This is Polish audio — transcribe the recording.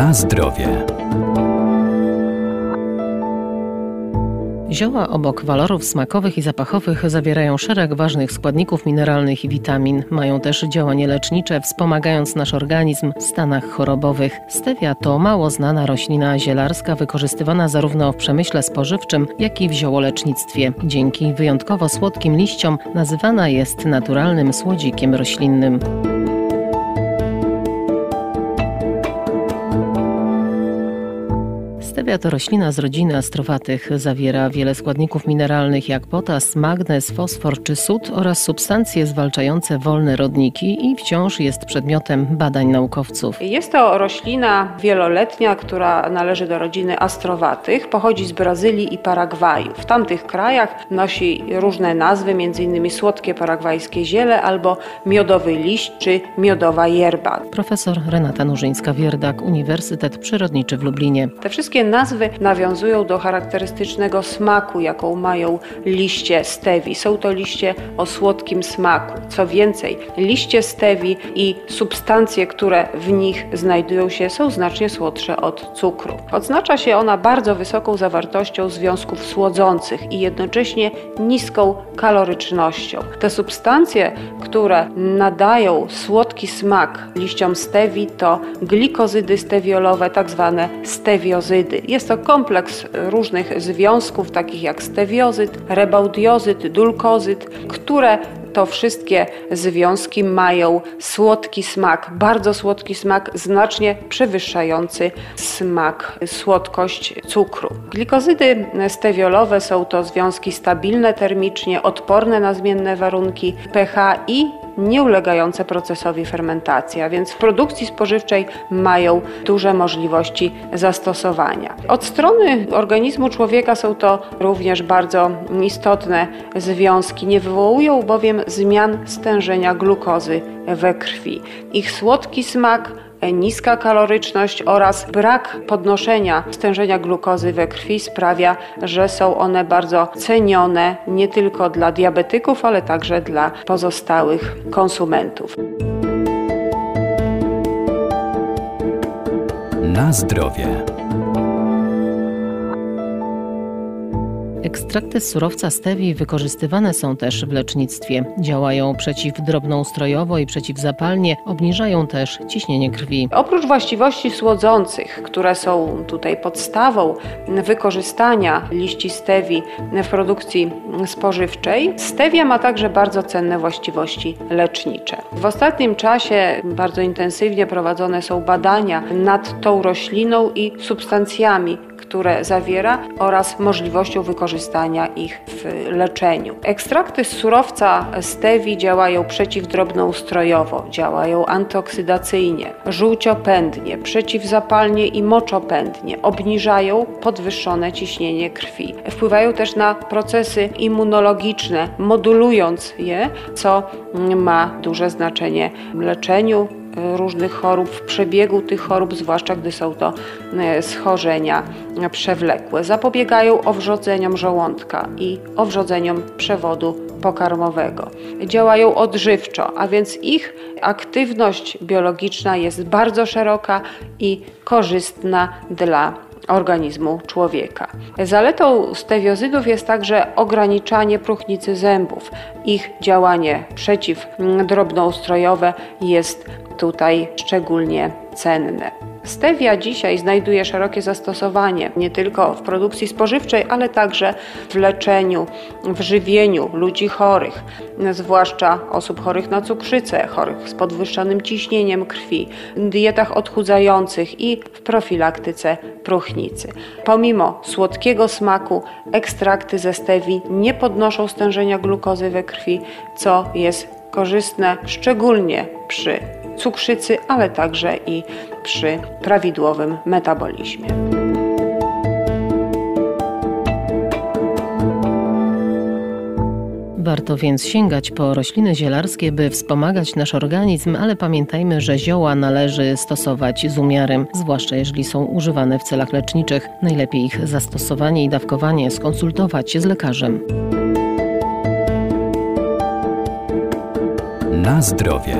Na zdrowie. Zioła obok walorów smakowych i zapachowych zawierają szereg ważnych składników mineralnych i witamin. Mają też działanie lecznicze, wspomagając nasz organizm w stanach chorobowych. Stevia to mało znana roślina zielarska, wykorzystywana zarówno w przemyśle spożywczym, jak i w ziołolecznictwie. Dzięki wyjątkowo słodkim liściom nazywana jest naturalnym słodzikiem roślinnym. Stevia to roślina z rodziny astrowatych. Zawiera wiele składników mineralnych jak potas, magnez, fosfor czy sód oraz substancje zwalczające wolne rodniki i wciąż jest przedmiotem badań naukowców. Jest to roślina wieloletnia, która należy do rodziny astrowatych. Pochodzi z Brazylii i Paragwaju. W tamtych krajach nosi różne nazwy, m.in. słodkie paragwajskie ziele albo miodowy liść czy miodowa yerba. Profesor Renata Nurzyńska-Wierdak, Uniwersytet Przyrodniczy w Lublinie. Te wszystkie nazwy nawiązują do charakterystycznego smaku, jaką mają liście stewi. Są to liście o słodkim smaku. Co więcej, liście stewi i substancje, które w nich znajdują się, są znacznie słodsze od cukru. Odznacza się ona bardzo wysoką zawartością związków słodzących i jednocześnie niską kalorycznością. Te substancje, które nadają słodki smak liściom stewi, to glikozydy stewiolowe, tak zwane stewiozydy. Jest to kompleks różnych związków, takich jak stewiozyt, rebaudiozyt, dulkozyt, które to wszystkie związki mają słodki smak, bardzo słodki smak, znacznie przewyższający smak, słodkość cukru. Glikozydy stewiolowe są to związki stabilne termicznie, odporne na zmienne warunki pH i nie ulegające procesowi fermentacji, a więc w produkcji spożywczej mają duże możliwości zastosowania. Od strony organizmu człowieka są to również bardzo istotne związki, nie wywołują bowiem zmian stężenia glukozy we krwi. Ich słodki smak niska kaloryczność oraz brak podnoszenia stężenia glukozy we krwi sprawia, że są one bardzo cenione nie tylko dla diabetyków, ale także dla pozostałych konsumentów. Na zdrowie. Ekstrakty z surowca stevii wykorzystywane są też w lecznictwie. Działają przeciwdrobnoustrojowo i przeciwzapalnie, obniżają też ciśnienie krwi. Oprócz właściwości słodzących, które są tutaj podstawą wykorzystania liści stevii w produkcji spożywczej, stevia ma także bardzo cenne właściwości lecznicze. W ostatnim czasie bardzo intensywnie prowadzone są badania nad tą rośliną i substancjami, które zawiera oraz możliwością wykorzystania ich w leczeniu. Ekstrakty z surowca stewi działają przeciwdrobnoustrojowo, działają antyoksydacyjnie, żółciopędnie, przeciwzapalnie i moczopędnie, obniżają podwyższone ciśnienie krwi. Wpływają też na procesy immunologiczne, modulując je, co ma duże znaczenie w leczeniu różnych chorób, w przebiegu tych chorób, zwłaszcza gdy są to e, schorzenia przewlekłe. Zapobiegają owrzodzeniom żołądka i owrzodzeniom przewodu pokarmowego. Działają odżywczo, a więc ich aktywność biologiczna jest bardzo szeroka i korzystna dla organizmu człowieka. Zaletą stewiozydów jest także ograniczanie próchnicy zębów. Ich działanie przeciwdrobnoustrojowe jest tutaj szczególnie cenne. Stevia dzisiaj znajduje szerokie zastosowanie nie tylko w produkcji spożywczej, ale także w leczeniu, w żywieniu ludzi chorych, zwłaszcza osób chorych na cukrzycę, chorych z podwyższonym ciśnieniem krwi, dietach odchudzających i w profilaktyce próchnicy. Pomimo słodkiego smaku, ekstrakty ze stevii nie podnoszą stężenia glukozy we krwi, co jest korzystne szczególnie przy cukrzycy, ale także i przy prawidłowym metabolizmie. Warto więc sięgać po rośliny zielarskie, by wspomagać nasz organizm, ale pamiętajmy, że zioła należy stosować z umiarem, zwłaszcza jeżeli są używane w celach leczniczych. Najlepiej ich zastosowanie i dawkowanie skonsultować z lekarzem. Na zdrowie.